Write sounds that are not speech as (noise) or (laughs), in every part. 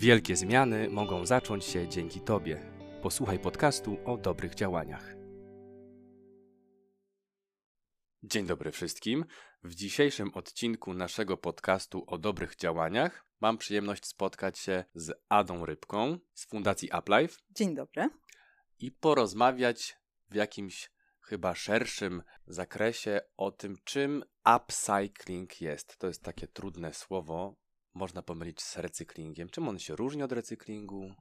Wielkie zmiany mogą zacząć się dzięki Tobie. Posłuchaj podcastu o dobrych działaniach. Dzień dobry wszystkim. W dzisiejszym odcinku naszego podcastu o dobrych działaniach mam przyjemność spotkać się z Adą Rybką z Fundacji UpLife. Dzień dobry. I porozmawiać w jakimś chyba szerszym zakresie o tym, czym upcycling jest. To jest takie trudne słowo, można pomylić z recyklingiem. Czym on się różni od recyklingu?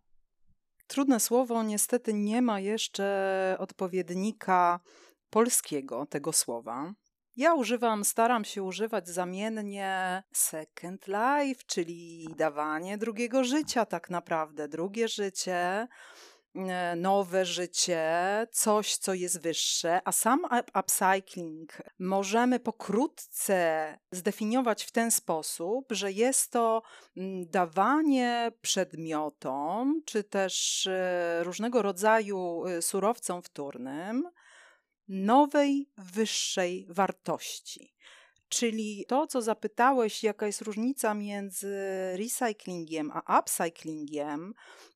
Trudne słowo, niestety nie ma jeszcze odpowiednika polskiego tego słowa. Ja używam, staram się używać zamiennie second life, czyli dawanie drugiego życia, tak naprawdę, drugie życie. E, nowe życie, coś, co jest wyższe, a sam upcycling możemy pokrótce zdefiniować w ten sposób, że jest to mm, dawanie przedmiotom, czy też e, różnego rodzaju e, surowcom wtórnym nowej, wyższej wartości. Czyli to, co zapytałeś, jaka jest różnica między recyklingiem a upcyklingiem,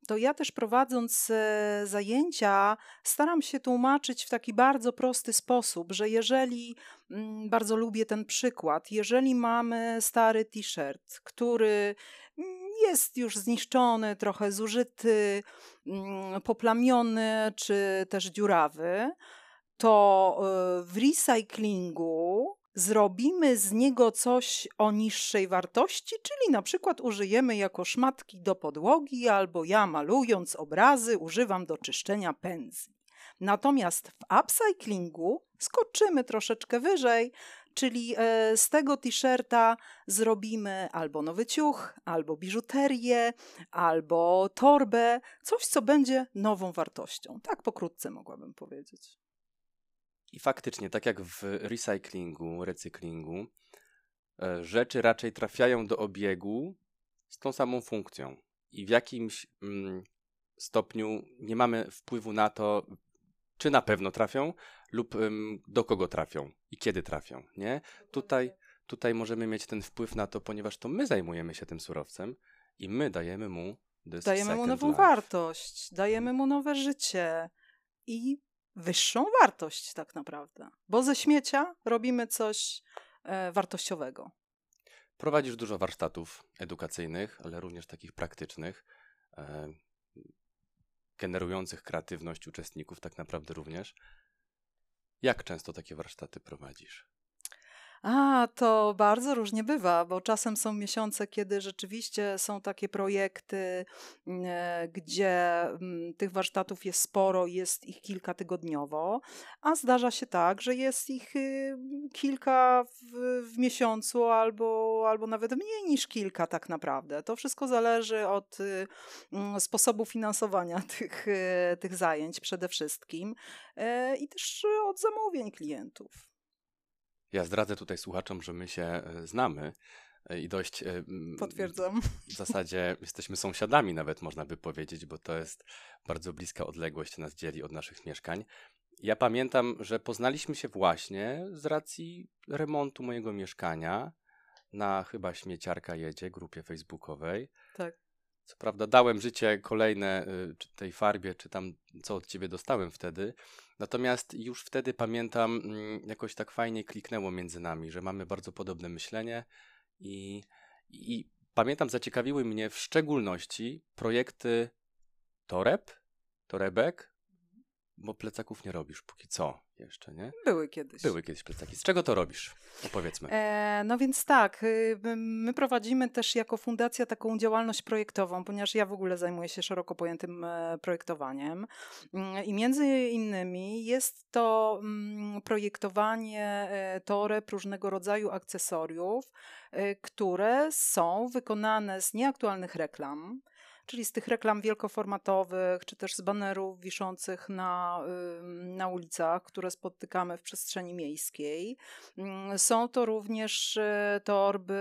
to ja też prowadząc e, zajęcia staram się tłumaczyć w taki bardzo prosty sposób, że jeżeli, mm, bardzo lubię ten przykład, jeżeli mamy stary t-shirt, który jest już zniszczony, trochę zużyty, mm, poplamiony czy też dziurawy, to e, w recyklingu zrobimy z niego coś o niższej wartości, czyli na przykład użyjemy jako szmatki do podłogi, albo ja malując obrazy używam do czyszczenia pędzli. Natomiast w upcyclingu skoczymy troszeczkę wyżej, czyli e, z tego t-shirta zrobimy albo nowy ciuch, albo biżuterię, albo torbę, coś co będzie nową wartością. Tak pokrótce mogłabym powiedzieć. I faktycznie, tak jak w recyklingu, recyklingu, e, rzeczy raczej trafiają do obiegu z tą samą funkcją. I w jakimś mm, stopniu nie mamy wpływu na to, czy na pewno trafią, lub ym, do kogo trafią i kiedy trafią. Nie? Tutaj, tutaj możemy mieć ten wpływ na to, ponieważ to my zajmujemy się tym surowcem i my dajemy mu. Dajemy mu nową life. wartość, dajemy mu nowe życie i wyższą wartość tak naprawdę. Bo ze śmiecia robimy coś e, wartościowego. Prowadzisz dużo warsztatów edukacyjnych, ale również takich praktycznych, e, generujących kreatywność uczestników, tak naprawdę również. Jak często takie warsztaty prowadzisz? A, to bardzo różnie bywa, bo czasem są miesiące, kiedy rzeczywiście są takie projekty, mm, e, gdzie mm, tych warsztatów jest sporo, jest ich kilka tygodniowo, a zdarza się tak, że jest ich y, kilka w, w miesiącu albo, albo nawet mniej niż kilka tak naprawdę. To wszystko zależy od y, mm, sposobu finansowania (laughs) tych, y, tych zajęć przede wszystkim e, i też od zamówień klientów. Ja zdradzę tutaj słuchaczom, że my się e, znamy e, i dość. E, Potwierdzam. W zasadzie jesteśmy sąsiadami, nawet można by powiedzieć, bo to jest bardzo bliska odległość nas dzieli od naszych mieszkań. Ja pamiętam, że poznaliśmy się właśnie z racji remontu mojego mieszkania na chyba śmieciarka jedzie grupie facebookowej. Tak. Co prawda dałem życie kolejne y, czy tej farbie, czy tam co od ciebie dostałem wtedy. Natomiast już wtedy pamiętam, mm, jakoś tak fajnie kliknęło między nami, że mamy bardzo podobne myślenie i, i pamiętam, zaciekawiły mnie w szczególności projekty toreb, torebek, bo plecaków nie robisz póki co jeszcze, nie? Były kiedyś. Były kiedyś plecaki. Z czego to robisz? Opowiedzmy. E, no więc tak, y, my prowadzimy też jako fundacja taką działalność projektową, ponieważ ja w ogóle zajmuję się szeroko pojętym e, projektowaniem mm, i między innymi jest to mm, projektowanie e, toreb, różnego rodzaju akcesoriów, e, które są wykonane z nieaktualnych reklam, czyli z tych reklam wielkoformatowych, czy też z banerów wiszących na, na ulicach, które spotykamy w przestrzeni miejskiej. Mm, są to również e, torby,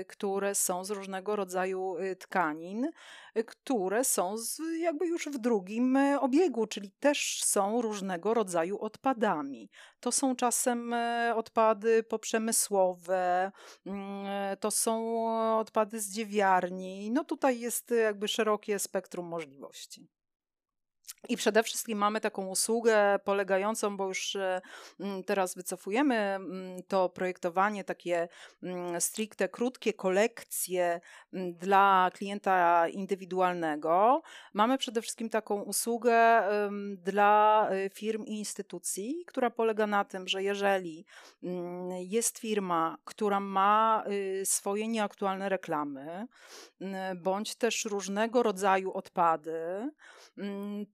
y, które są z różnego rodzaju y, tkanin, które są z, jakby już w drugim obiegu, czyli też są różnego rodzaju odpadami. To są czasem odpady poprzemysłowe, mm, to są odpady z dziewiarni. No tutaj jest jakby szerokie spektrum możliwości. I przede wszystkim mamy taką usługę polegającą, bo już e, teraz wycofujemy to projektowanie, takie stricte krótkie kolekcje dla klienta indywidualnego. Mamy przede wszystkim taką usługę dla e, firm i instytucji, która polega na tym, że jeżeli jest firma, która ma y, swoje nieaktualne reklamy, bądź też różnego rodzaju odpady,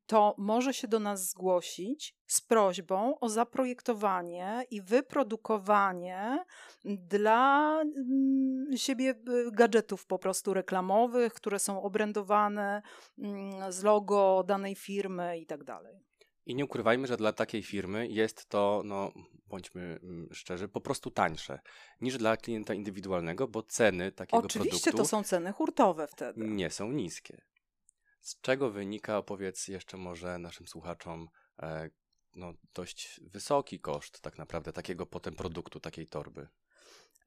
to może się do nas zgłosić z prośbą o zaprojektowanie i wyprodukowanie dla mm, siebie y, gadżetów po prostu reklamowych, które są obrędowane mm, z logo danej firmy i tak dalej. I nie ukrywajmy, że dla takiej firmy jest to, no bądźmy mm, szczerzy, po prostu tańsze niż dla klienta indywidualnego, bo ceny takiego Oczywiście produktu. Oczywiście to są ceny hurtowe wtedy. Nie są niskie. Z czego wynika, opowiedz jeszcze może naszym słuchaczom, e, no, dość wysoki koszt tak naprawdę takiego potem produktu, takiej torby?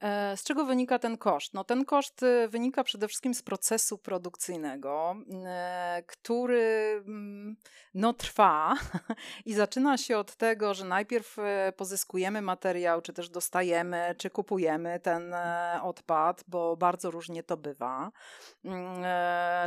E, z czego wynika ten koszt? No, ten koszt y, wynika przede wszystkim z procesu produkcyjnego, e, który mm, no, trwa (laughs) i zaczyna się od tego, że najpierw pozyskujemy materiał, czy też dostajemy, czy kupujemy ten odpad, bo bardzo różnie to bywa. Mm,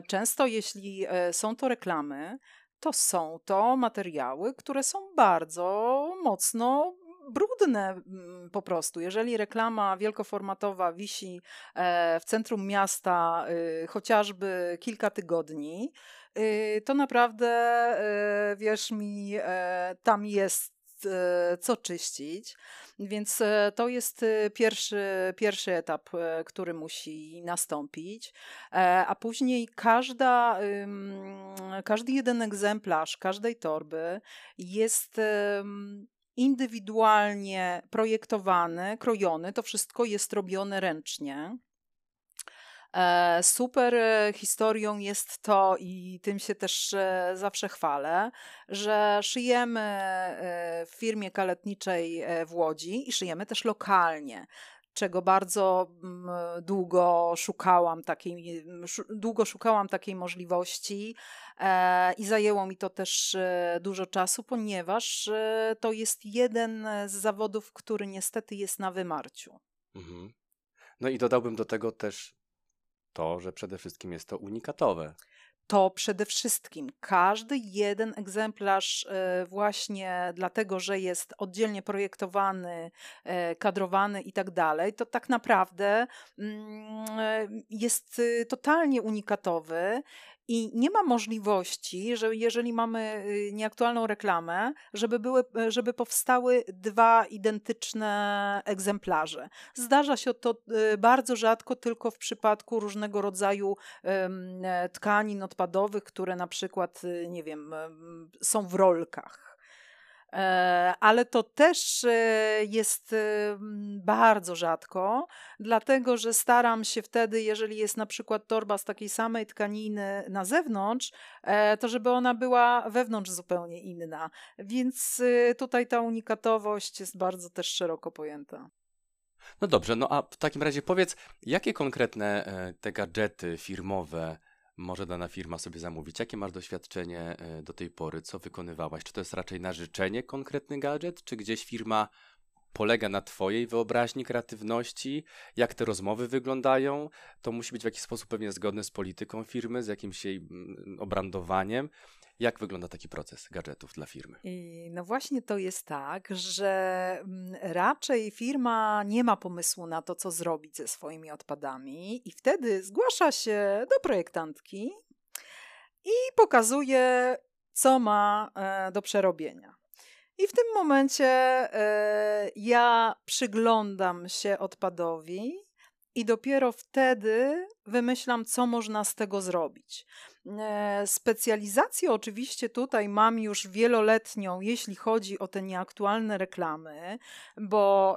często, jeśli są to reklamy, to są to materiały, które są bardzo mocno brudne mm, po prostu. Jeżeli reklama wielkoformatowa wisi e, w centrum miasta y, chociażby kilka tygodni, y, to naprawdę, e, wierz mi, e, tam jest co czyścić. Więc to jest pierwszy, pierwszy etap, który musi nastąpić. A później każda, każdy jeden egzemplarz każdej torby jest indywidualnie projektowany, krojony. To wszystko jest robione ręcznie. E, super e, historią jest to, i tym się też e, zawsze chwalę, że szyjemy w firmie kaletniczej w Łodzi i szyjemy też lokalnie czego bardzo mm, długo szukałam takiej, długo szukałam takiej możliwości i zajęło mi to też dużo czasu, ponieważ to jest jeden z zawodów, który niestety jest na wymarciu. Mhm. No i dodałbym do tego też to, że przede wszystkim jest to unikatowe. To przede wszystkim każdy jeden egzemplarz, e, właśnie dlatego, że jest oddzielnie projektowany, e, kadrowany i tak dalej, to tak naprawdę mm, e, jest totalnie unikatowy i nie ma możliwości, że jeżeli mamy y, nieaktualną reklamę, żeby, były, y, żeby powstały dwa identyczne egzemplarze. Zdarza się to y, bardzo rzadko tylko w przypadku różnego rodzaju tkanin odpadowych, które na przykład, nie wiem, są w rolkach E, ale to też e, jest e, bardzo rzadko, dlatego że staram się wtedy, jeżeli jest na przykład torba z takiej samej tkaniny na zewnątrz, to żeby ona była wewnątrz zupełnie inna. Więc tutaj ta unikatowość jest bardzo też szeroko pojęta. No dobrze, no a w takim razie powiedz, jakie konkretne te gadżety firmowe może dana firma sobie zamówić? Jakie masz doświadczenie e, do tej pory? Co wykonywałaś? Czy to jest raczej na życzenie konkretny gadżet, czy gdzieś firma polega na Twojej wyobraźni, kreatywności, jak te rozmowy wyglądają. To musi być w jakiś sposób pewnie zgodne z polityką firmy, z jakimś jej mm, obrandowaniem. Jak wygląda taki proces gadżetów dla firmy? I no właśnie to jest tak, że mm, raczej firma nie ma pomysłu na to, co zrobić ze swoimi odpadami, i wtedy zgłasza się do projektantki i pokazuje, co ma e, do przerobienia. I w tym momencie e, ja przyglądam się odpadowi i dopiero wtedy wymyślam, co można z tego zrobić. E, specjalizację oczywiście tutaj mam już wieloletnią, jeśli chodzi o te nieaktualne reklamy, bo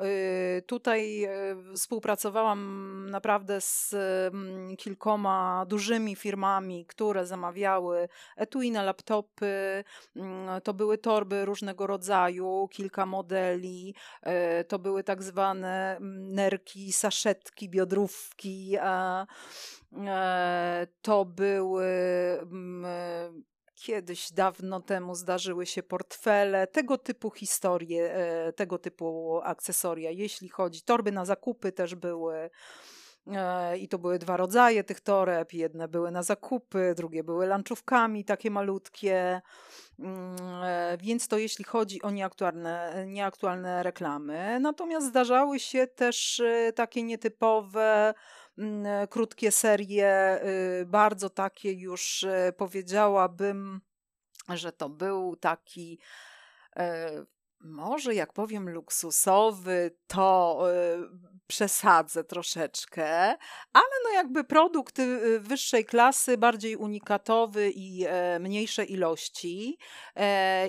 y, tutaj e, współpracowałam naprawdę z mm, kilkoma dużymi firmami, które zamawiały etui na laptopy, mm, to były torby różnego rodzaju, kilka modeli, e, to były tak zwane mm, nerki, saszetki, biodrówki, to były mm, e, kiedyś dawno temu zdarzyły się portfele, tego typu historie, e, tego typu akcesoria. Jeśli chodzi, torby na zakupy też były. I to były dwa rodzaje tych toreb. Jedne były na zakupy, drugie były lanczówkami, takie malutkie. Mm, więc to jeśli chodzi o nieaktualne, nieaktualne reklamy. Natomiast zdarzały się też takie nietypowe e, krótkie serie, y, bardzo takie już e, powiedziałabym, że to był taki e, może jak powiem luksusowy, to przesadzę troszeczkę, ale no jakby produkt y, wyższej klasy, bardziej unikatowy i mniejsze ilości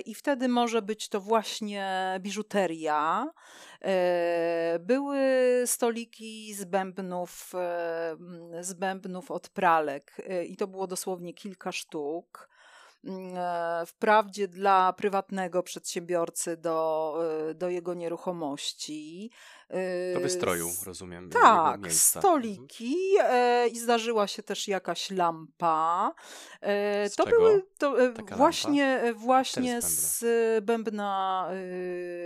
i wtedy może być to właśnie biżuteria. E, były stoliki z bębnów, e, z bębnów od pralek e, i to było dosłownie kilka sztuk. Mm, wprawdzie dla prywatnego przedsiębiorcy do, do jego nieruchomości. Do wystroju, rozumiem. Tak, mhm. stoliki mhm. i zdarzyła się też jakaś lampa. Z to czego? były to, właśnie, lampa? właśnie z bębna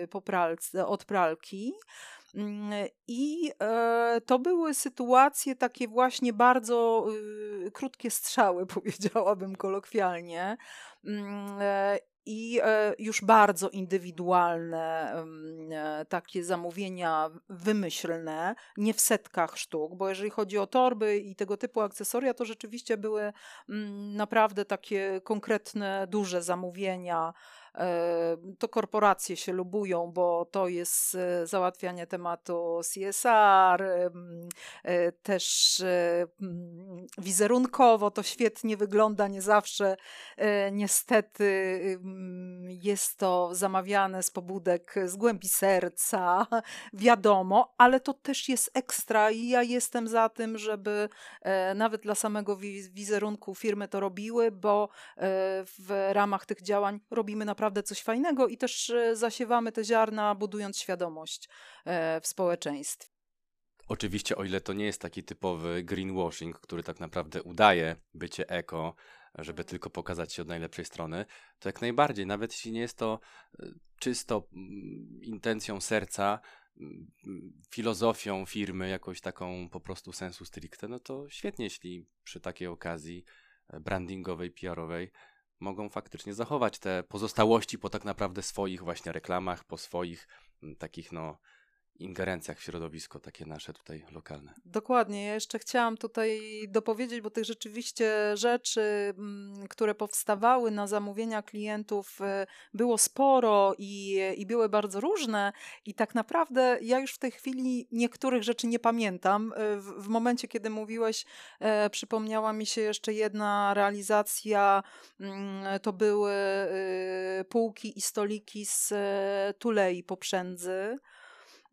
po pralce, od pralki. Mm, I e, to były sytuacje takie właśnie bardzo y, krótkie strzały, (laughs) powiedziałabym kolokwialnie. Mm, e, i e, już bardzo indywidualne takie zamówienia wymyślne, nie w setkach sztuk, bo jeżeli chodzi o torby i tego typu akcesoria, to rzeczywiście były mm, naprawdę takie konkretne, duże zamówienia to korporacje się lubują, bo to jest e, załatwianie tematu CSR, e, też e, wizerunkowo to świetnie wygląda, nie zawsze niestety jest to zamawiane z pobudek z głębi serca, (laughs) wiadomo, ale to też jest ekstra i ja jestem za tym, żeby nawet dla samego wizerunku firmy to robiły, bo w ramach tych działań robimy naprawdę naprawdę coś fajnego i też e, zasiewamy te ziarna, budując świadomość e, w społeczeństwie. Oczywiście, o ile to nie jest taki typowy greenwashing, który tak naprawdę udaje bycie eko, żeby tylko pokazać się od najlepszej strony, to jak najbardziej, nawet jeśli nie jest to e, czysto mm, intencją serca, mm, filozofią firmy, jakąś taką po prostu sensu stricte, no to świetnie, jeśli przy takiej okazji brandingowej, PR-owej mogą faktycznie zachować te pozostałości po tak naprawdę swoich właśnie reklamach, po swoich m, takich no ingerencjach w środowisko takie nasze tutaj lokalne. Dokładnie. Ja jeszcze chciałam tutaj dopowiedzieć, bo tych rzeczywiście rzeczy, mm, które powstawały na zamówienia klientów e, było sporo i, i były bardzo różne i tak naprawdę ja już w tej chwili niektórych rzeczy nie pamiętam. E, w, w momencie, kiedy mówiłeś, e, przypomniała mi się jeszcze jedna realizacja, mm, to były e, półki i stoliki z e, tulei poprzędzy.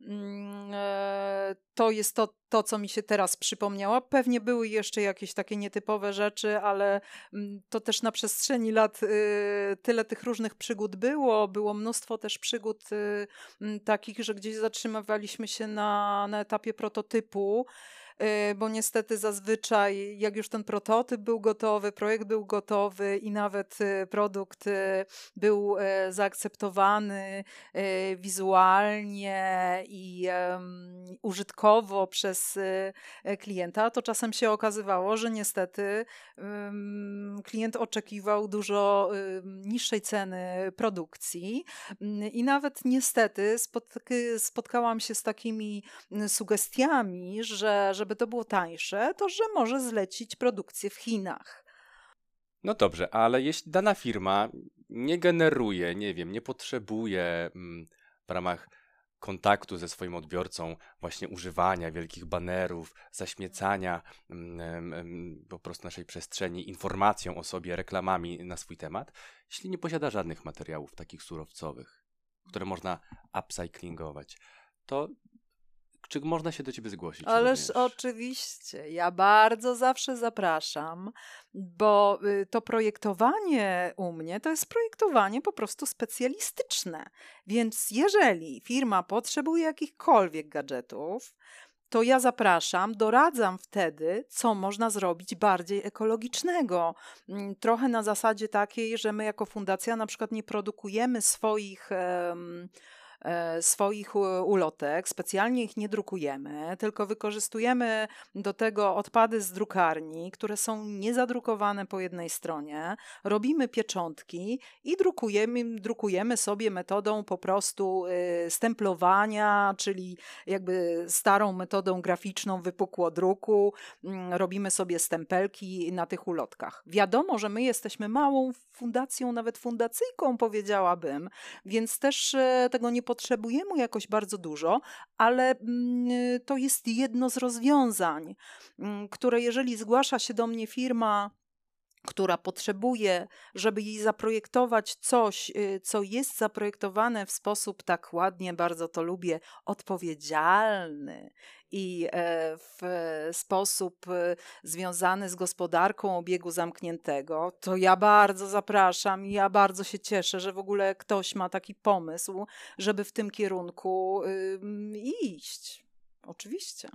Mm, e, to jest to, to, co mi się teraz przypomniało. Pewnie były jeszcze jakieś takie nietypowe rzeczy, ale mm, to też na przestrzeni lat y, tyle tych różnych przygód było. Było mnóstwo też przygód y, takich, że gdzieś zatrzymywaliśmy się na, na etapie prototypu. Y, bo niestety zazwyczaj, jak już ten prototyp był gotowy, projekt był gotowy i nawet y, produkt y, był zaakceptowany wizualnie i użytkowo przez klienta, to czasem się okazywało, że niestety klient oczekiwał dużo niższej ceny produkcji. I nawet niestety spotkałam się z takimi sugestiami, że, że żeby to było tańsze, to że może zlecić produkcję w Chinach. No dobrze, ale jeśli dana firma nie generuje, nie wiem, nie potrzebuje mm, w ramach kontaktu ze swoim odbiorcą, właśnie używania wielkich banerów, zaśmiecania mm, po prostu naszej przestrzeni informacją o sobie, reklamami na swój temat, jeśli nie posiada żadnych materiałów takich surowcowych, które można upcyclingować, to czy można się do ciebie zgłosić? Ależ również? oczywiście. Ja bardzo zawsze zapraszam, bo y, to projektowanie u mnie to jest projektowanie po prostu specjalistyczne. Więc jeżeli firma potrzebuje jakichkolwiek gadżetów, to ja zapraszam, doradzam wtedy, co można zrobić bardziej ekologicznego. Mm, trochę na zasadzie takiej, że my jako fundacja na przykład nie produkujemy swoich. Um, swoich ulotek, specjalnie ich nie drukujemy, tylko wykorzystujemy do tego odpady z drukarni, które są niezadrukowane po jednej stronie, robimy pieczątki i drukujemy, drukujemy sobie metodą po prostu y, stemplowania, czyli jakby starą metodą graficzną wypukłodruku, mm, robimy sobie stempelki na tych ulotkach. Wiadomo, że my jesteśmy małą fundacją, nawet fundacyjką powiedziałabym, więc też e, tego nie potrzebujemy jakoś bardzo dużo, ale mm, to jest jedno z rozwiązań, mm, które jeżeli zgłasza się do mnie firma, która potrzebuje, żeby jej zaprojektować coś, y, co jest zaprojektowane w sposób tak ładnie, bardzo to lubię, odpowiedzialny i e, w sposób e, związany z gospodarką obiegu zamkniętego, to ja bardzo zapraszam i ja bardzo się cieszę, że w ogóle ktoś ma taki pomysł, żeby w tym kierunku iść. Oczywiście.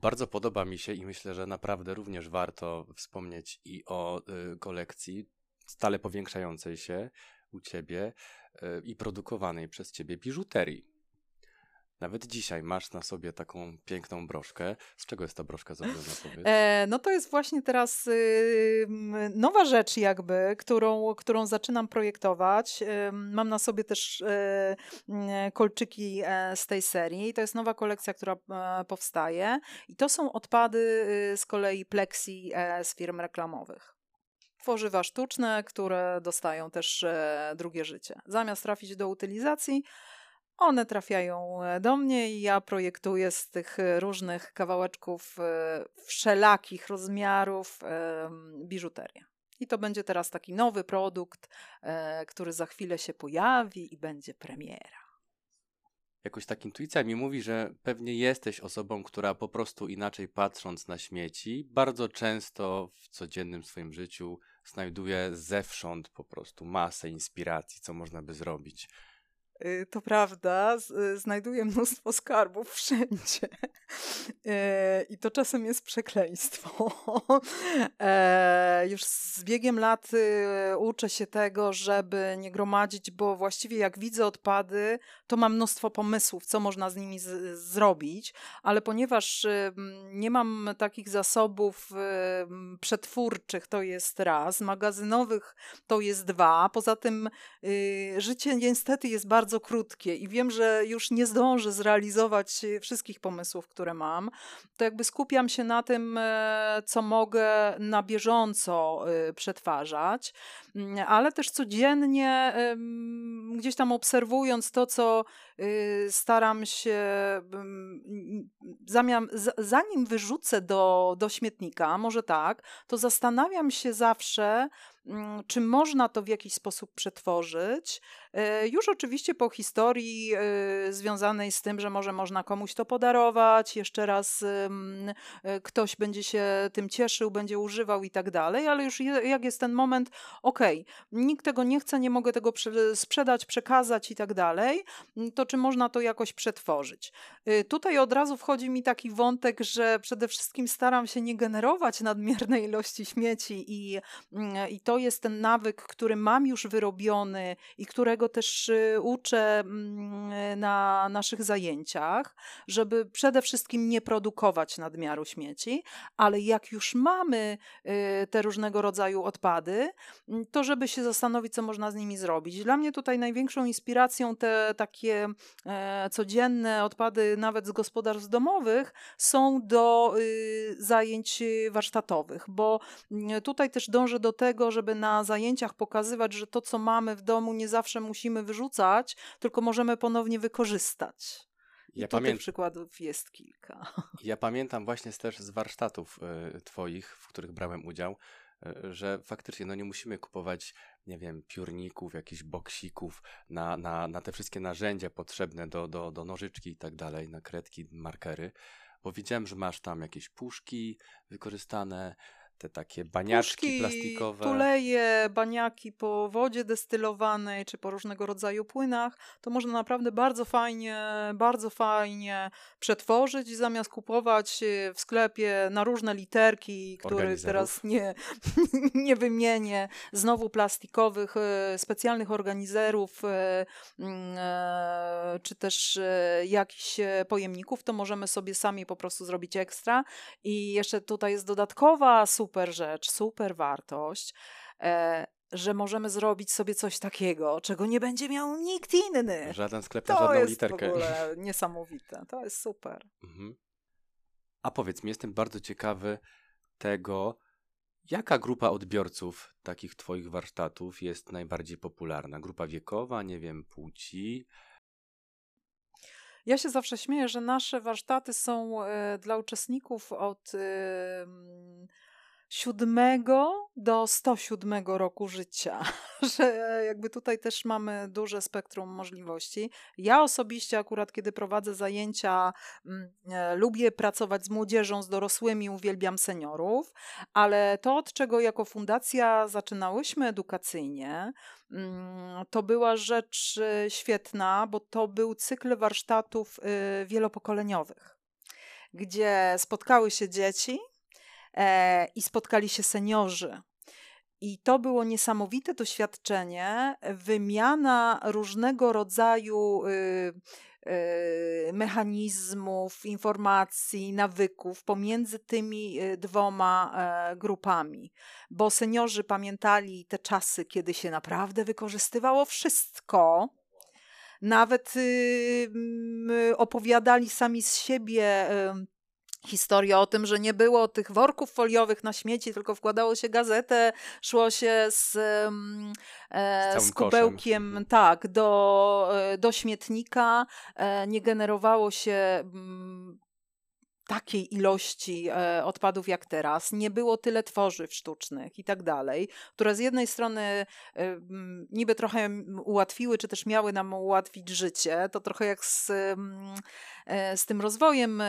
Bardzo podoba mi się i myślę, że naprawdę również warto wspomnieć i o y, kolekcji stale powiększającej się u ciebie y, i produkowanej przez ciebie biżuterii. Nawet dzisiaj masz na sobie taką piękną broszkę. Z czego jest ta broszka zrobiona? (laughs) E, no to jest właśnie teraz y, nowa rzecz jakby, którą, którą zaczynam projektować. Y, mam na sobie też y, kolczyki e, z tej serii. To jest nowa kolekcja, która e, powstaje. I to są odpady y, z kolei plexi e, z firm reklamowych tworzywa sztuczne, które dostają też drugie życie. Zamiast trafić do utylizacji, one trafiają e, do mnie i ja projektuję z tych e, różnych kawałeczków e, wszelakich rozmiarów biżuterię. I to będzie teraz taki nowy produkt, który za chwilę się pojawi i będzie premiera. Jakoś tak intuicja mi mówi, że pewnie jesteś osobą, która po prostu inaczej patrząc na śmieci, bardzo często w codziennym swoim życiu znajduje zewsząd po prostu masę inspiracji, co można by zrobić. Y, to prawda, y, znajduję (laughs) mnóstwo skarbów wszędzie. Y, I to czasem jest przekleństwo. (laughs) E, już z biegiem lat uczę się tego, żeby nie gromadzić, bo właściwie jak widzę odpady, to mam mnóstwo pomysłów, co można z nimi z zrobić, ale ponieważ nie mam takich zasobów przetwórczych, to jest raz, magazynowych to jest dwa, poza tym życie niestety jest bardzo krótkie i wiem, że już nie zdążę zrealizować wszystkich pomysłów, które mam, to jakby skupiam się na tym, e, co mogę na bieżąco e, przetwarzać, mm, ale też codziennie gdzieś tam obserwując to, co y, staram się, zanim wyrzucę do, do śmietnika, może tak, to zastanawiam się zawsze, czy można to w jakiś sposób przetworzyć. E, już oczywiście po historii e, związanej z tym, że może można komuś to podarować, jeszcze raz e, ktoś będzie się tym cieszył, będzie używał i tak dalej, ale już jak jest ten moment, okej, okay, nikt tego nie chce, nie mogę tego sprzedać, przekazać i tak dalej, to czy można to jakoś przetworzyć? Tutaj od razu wchodzi mi taki wątek, że przede wszystkim staram się nie generować nadmiernej ilości śmieci i, i to to jest ten nawyk, który mam już wyrobiony i którego też y, uczę mm, na naszych zajęciach, żeby przede wszystkim nie produkować nadmiaru śmieci, ale jak już mamy y, te różnego rodzaju odpady, mm, to żeby się zastanowić, co można z nimi zrobić. Dla mnie tutaj największą inspiracją te takie e, codzienne odpady, nawet z gospodarstw domowych, są do y, zajęć warsztatowych, bo mm, tutaj też dążę do tego, żeby żeby na zajęciach pokazywać, że to, co mamy w domu, nie zawsze musimy wyrzucać, tylko możemy ponownie wykorzystać. Ja I tych przykładów jest kilka. (laughs) Ja pamiętam właśnie też z warsztatów y, Twoich, w których brałem udział, y, że faktycznie no nie musimy kupować, nie wiem, piórników, jakichś boksików na, na, na te wszystkie narzędzia potrzebne do, do, do nożyczki i tak dalej, na kredki, markery, bo widziałem, że masz tam jakieś puszki wykorzystane, te takie baniaczki Puszki, plastikowe. tuleje, baniaki po wodzie destylowanej czy po różnego rodzaju płynach, to można naprawdę bardzo fajnie, bardzo fajnie przetworzyć zamiast kupować w sklepie na różne literki, których teraz nie, (laughs) nie wymienię, znowu plastikowych, e, specjalnych organizerów e, mm, e, czy też jakichś pojemników, to możemy sobie sami po prostu zrobić ekstra i jeszcze tutaj jest dodatkowa super rzecz, super wartość, e, że możemy zrobić sobie coś takiego, czego nie będzie miał nikt inny. Żaden sklep na żadną literkę. To jest w ogóle (laughs) niesamowite. To jest super. Mhm. A powiedz mi, jestem bardzo ciekawy tego, jaka grupa odbiorców takich twoich warsztatów jest najbardziej popularna? Grupa wiekowa, nie wiem, płci? Ja się zawsze śmieję, że nasze warsztaty są e, dla uczestników od siódmego do 107 roku życia, (laughs) że jakby tutaj też mamy duże spektrum możliwości. Ja osobiście akurat, kiedy prowadzę zajęcia, mm, e, lubię pracować z młodzieżą, z dorosłymi, uwielbiam seniorów, ale to, od czego jako fundacja zaczynałyśmy edukacyjnie, mm, to była rzecz e, świetna, bo to był cykl warsztatów y, wielopokoleniowych, gdzie spotkały się dzieci, i spotkali się seniorzy. I to było niesamowite doświadczenie, wymiana różnego rodzaju y, y, mechanizmów, informacji, nawyków pomiędzy tymi y, dwoma e, grupami, bo seniorzy pamiętali te czasy, kiedy się naprawdę wykorzystywało wszystko. Nawet opowiadali sami z siebie historia o tym, że nie było tych worków foliowych na śmieci, tylko wkładało się gazetę, szło się z, e, z, z kubełkiem koszem. tak, do, e, do śmietnika, e, nie generowało się mm, takiej ilości e, odpadów jak teraz, nie było tyle tworzyw sztucznych i tak dalej, które z jednej strony e, niby trochę ułatwiły, czy też miały nam ułatwić życie, to trochę jak z E, z tym rozwojem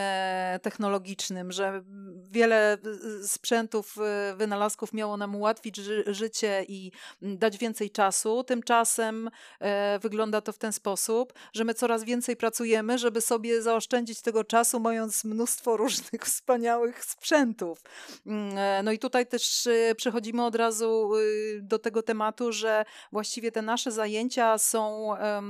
technologicznym, że wiele sprzętów, wynalazków miało nam ułatwić ży życie i dać więcej czasu. Tymczasem wygląda to w ten sposób, że my coraz więcej pracujemy, żeby sobie zaoszczędzić tego czasu, mając mnóstwo różnych (laughs) wspaniałych sprzętów. Mm, no i tutaj też przechodzimy od razu y, do tego tematu, że właściwie te nasze zajęcia są E,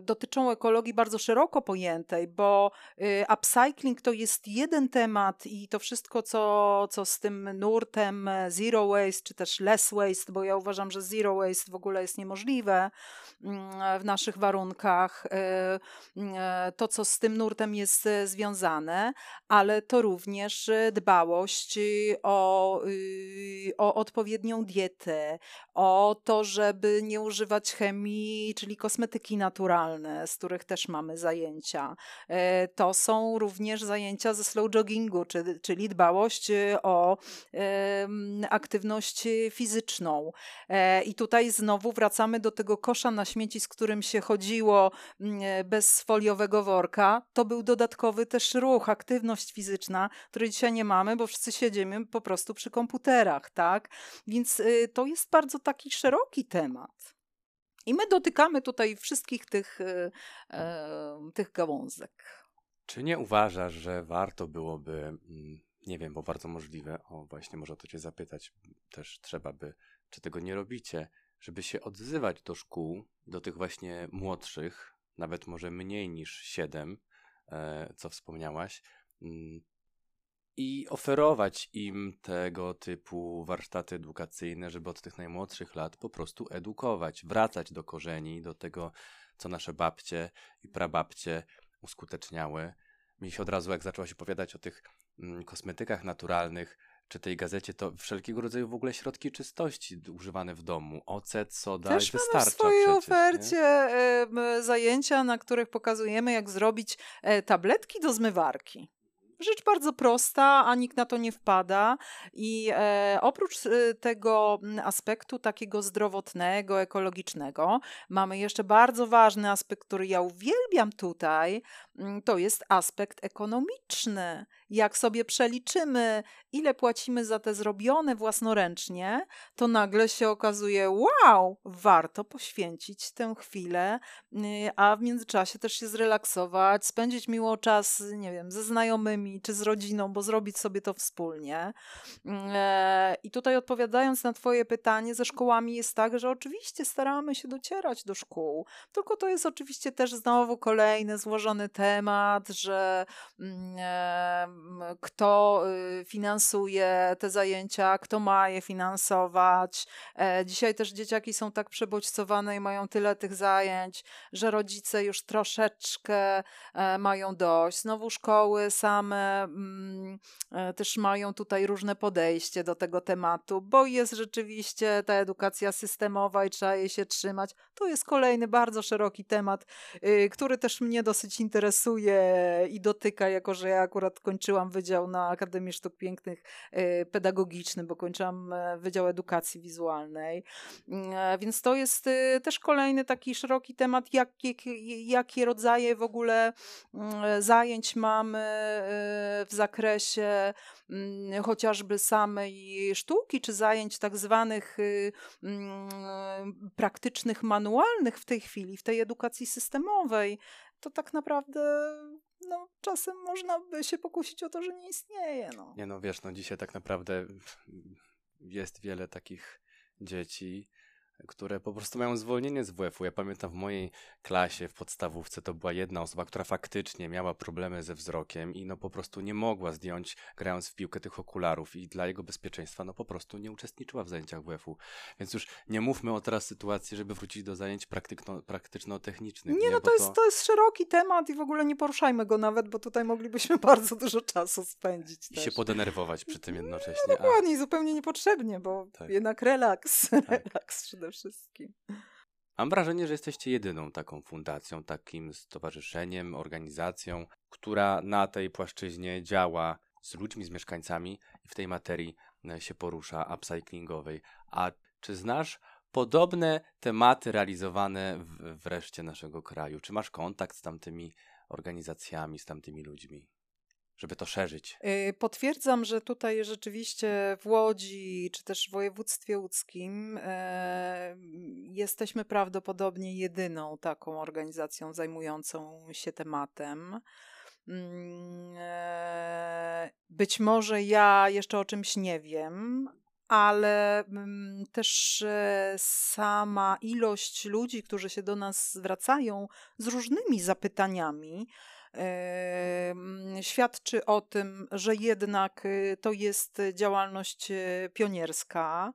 dotyczą ekologii bardzo szeroko pojętej, bo y, upcycling to jest jeden temat i to wszystko, co, co z tym nurtem zero waste, czy też less waste, bo ja uważam, że zero waste w ogóle jest niemożliwe mm, w naszych warunkach, e, e, to, co z tym nurtem jest związane, ale to również dbałość o, y, o odpowiednią dietę, o to, żeby nie używać chemii, czyli kosmetyki naturalne, z których też mamy zajęcia. E, to są również zajęcia ze slow joggingu, czyli dbałość e, o aktywność fizyczną. E, I tutaj znowu wracamy do tego kosza na śmieci, z którym się chodziło bez foliowego worka. To był dodatkowy też ruch, aktywność fizyczna, której dzisiaj nie mamy, bo wszyscy siedzimy po prostu przy komputerach, tak? Więc to jest bardzo taki szeroki temat. I my dotykamy tutaj wszystkich tych, e, e, tych gałązek. Czy nie uważasz, że warto byłoby, mm, nie wiem, bo bardzo możliwe, o właśnie można to cię zapytać, też trzeba by, czy tego nie robicie, żeby się odzywać do szkół, do tych właśnie młodszych, nawet może mniej niż siedem, e, co wspomniałaś, mm, i oferować im tego typu warsztaty edukacyjne, żeby od tych najmłodszych lat po prostu edukować, wracać do korzeni, do tego, co nasze babcie i prababcie uskuteczniały. Mi się od razu, jak zaczęłaś opowiadać o tych mm, kosmetykach naturalnych, czy tej gazecie, to wszelkiego rodzaju w ogóle środki czystości używane w domu. Ocet, soda Też i wystarcza mamy w swojej przecież, ofercie nie? zajęcia, na których pokazujemy, jak zrobić e, tabletki do zmywarki. Rzecz bardzo prosta, a nikt na to nie wpada. I e, oprócz e, tego aspektu takiego zdrowotnego, ekologicznego, mamy jeszcze bardzo ważny aspekt, który ja uwielbiam tutaj. To jest aspekt ekonomiczny. Jak sobie przeliczymy, ile płacimy za te zrobione własnoręcznie, to nagle się okazuje, wow, warto poświęcić tę chwilę, a w międzyczasie też się zrelaksować, spędzić miło czas, nie wiem, ze znajomymi czy z rodziną, bo zrobić sobie to wspólnie. E, I tutaj odpowiadając na Twoje pytanie, ze szkołami jest tak, że oczywiście staramy się docierać do szkół, tylko to jest oczywiście też znowu kolejny złożony temat, że kto y, finansuje te zajęcia, kto ma je finansować. E, dzisiaj też dzieciaki są tak przebodźcowane i mają tyle tych zajęć, że rodzice już troszeczkę e, mają dość. Znowu szkoły same mm, e, też mają tutaj różne podejście do tego tematu, bo jest rzeczywiście ta edukacja systemowa i trzeba jej się trzymać. To jest kolejny bardzo szeroki temat, y, który też mnie dosyć interesuje i dotyka, jako że ja akurat kończyłam wydział na Akademii Sztuk Pięknych e, pedagogiczny, bo kończyłam e, Wydział Edukacji Wizualnej. Mm, e, więc to jest też kolejny taki szeroki temat, jakie, jakie rodzaje w ogóle mm, zajęć mamy w zakresie mm, chociażby samej sztuki, czy zajęć tak zwanych praktycznych, manualnych w tej chwili, w tej edukacji systemowej, to tak naprawdę no, czasem można by się pokusić o to, że nie istnieje. No. Nie no, wiesz, no dzisiaj tak naprawdę jest wiele takich dzieci, które po prostu mają zwolnienie z WF-u. Ja pamiętam w mojej klasie w podstawówce to była jedna osoba, która faktycznie miała problemy ze wzrokiem i no po prostu nie mogła zdjąć, grając w piłkę, tych okularów i dla jego bezpieczeństwa no po prostu nie uczestniczyła w zajęciach WF-u. Więc już nie mówmy o teraz sytuacji, żeby wrócić do zajęć praktyczno-technicznych. Nie, nie, no to, to, jest, to jest szeroki temat i w ogóle nie poruszajmy go nawet, bo tutaj moglibyśmy (laughs) bardzo dużo czasu spędzić. I też. się podenerwować przy tym jednocześnie. No, dokładnie, a... zupełnie niepotrzebnie, bo tak. jednak relaks, tak. (laughs) relaks przede wszystkim. Mam wrażenie, że jesteście jedyną taką fundacją, takim stowarzyszeniem, organizacją, która na tej płaszczyźnie działa z ludźmi, z mieszkańcami i w tej materii e, się porusza upcyclingowej. A czy znasz podobne tematy realizowane w, w reszcie naszego kraju? Czy masz kontakt z tamtymi organizacjami, z tamtymi ludźmi? Żeby to szerzyć. Y, potwierdzam, że tutaj rzeczywiście w Łodzi, czy też w województwie łódzkim e, jesteśmy prawdopodobnie jedyną taką organizacją zajmującą się tematem. Mm, e, być może ja jeszcze o czymś nie wiem, ale mm, też e, sama ilość ludzi, którzy się do nas zwracają z różnymi zapytaniami, świadczy o tym, że jednak y, to jest działalność y, pionierska.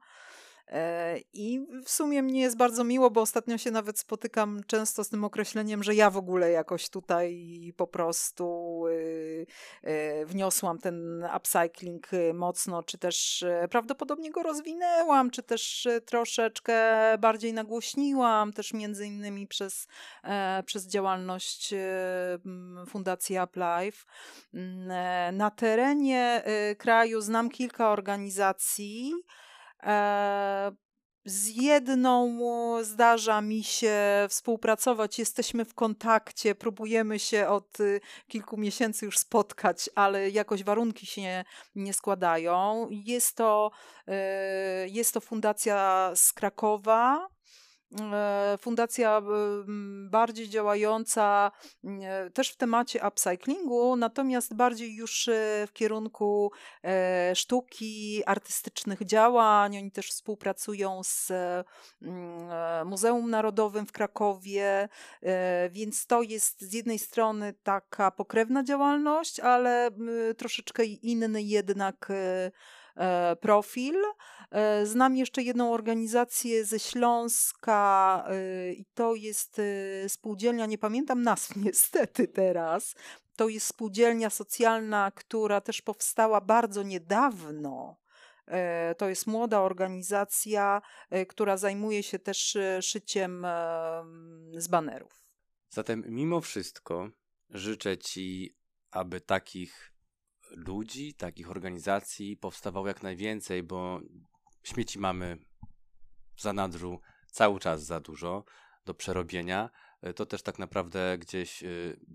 E, I w sumie mnie jest bardzo miło, bo ostatnio się nawet spotykam często z tym określeniem, że ja w ogóle jakoś tutaj po prostu y, y, wniosłam ten upcycling mocno, czy też e, prawdopodobnie go rozwinęłam, czy też troszeczkę bardziej nagłośniłam, też między innymi przez, e, przez działalność Fundacji UpLife. Mm, na terenie kraju znam kilka organizacji, E, z jedną zdarza mi się współpracować, jesteśmy w kontakcie, próbujemy się od y, kilku miesięcy już spotkać, ale jakoś warunki się nie składają. Jest to, e, jest to fundacja z Krakowa, E, fundacja bardziej działająca e, też w temacie upcyclingu, natomiast bardziej już e, w kierunku sztuki, artystycznych działań. Oni też współpracują z Muzeum Narodowym w Krakowie, więc to jest z jednej strony taka pokrewna działalność, ale troszeczkę inny jednak E, profil. E, znam jeszcze jedną organizację ze Śląska e, i to jest spółdzielnia, nie pamiętam nazw (laughs) niestety teraz. To jest spółdzielnia socjalna, która też powstała bardzo niedawno E, to jest młoda organizacja, e, która zajmuje się też e, szyciem z banerów. Zatem mimo wszystko życzę Ci, aby takich ludzi, takich organizacji powstawało jak najwięcej, bo śmieci mamy w zanadrzu cały czas za dużo do przerobienia. To też tak naprawdę gdzieś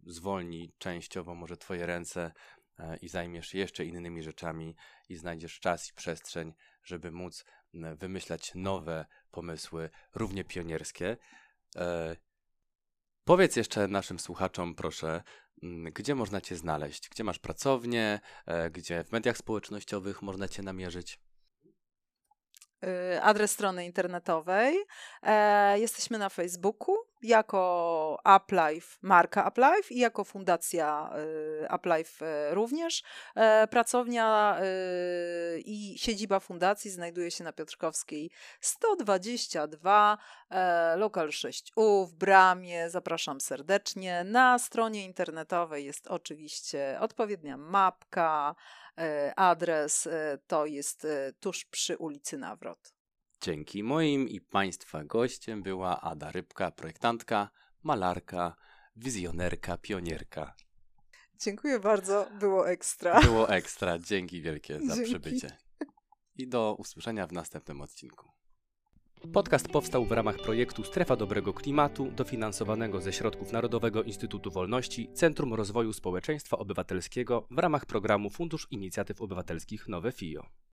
zwolni częściowo może Twoje ręce i zajmiesz jeszcze innymi rzeczami i znajdziesz czas i przestrzeń, żeby móc wymyślać nowe pomysły, równie pionierskie. E, powiedz jeszcze naszym słuchaczom, proszę, gdzie można Cię znaleźć? Gdzie masz pracownię? E, gdzie w mediach społecznościowych można Cię namierzyć? Y, adres strony internetowej. E, jesteśmy na Facebooku jako UpLife, marka UpLife i jako fundacja y, UpLife y, również. E, pracownia i siedziba fundacji znajduje się na Piotrkowskiej 122, e, lokal 6U w Bramie. Zapraszam serdecznie. Na stronie internetowej jest oczywiście odpowiednia mapka, E, adres to jest tuż przy ulicy Nawrot. Dzięki moim i Państwa gościem była Ada Rybka, projektantka, malarka, wizjonerka, pionierka. Dziękuję bardzo, było ekstra. Było ekstra, dzięki wielkie za dzięki. przybycie. I do usłyszenia w następnym odcinku. Podcast powstał w ramach projektu Strefa Dobrego Klimatu, dofinansowanego ze środków Narodowego Instytutu Wolności Centrum Rozwoju Społeczeństwa Obywatelskiego w ramach programu Fundusz Inicjatyw Obywatelskich Nowe FIO.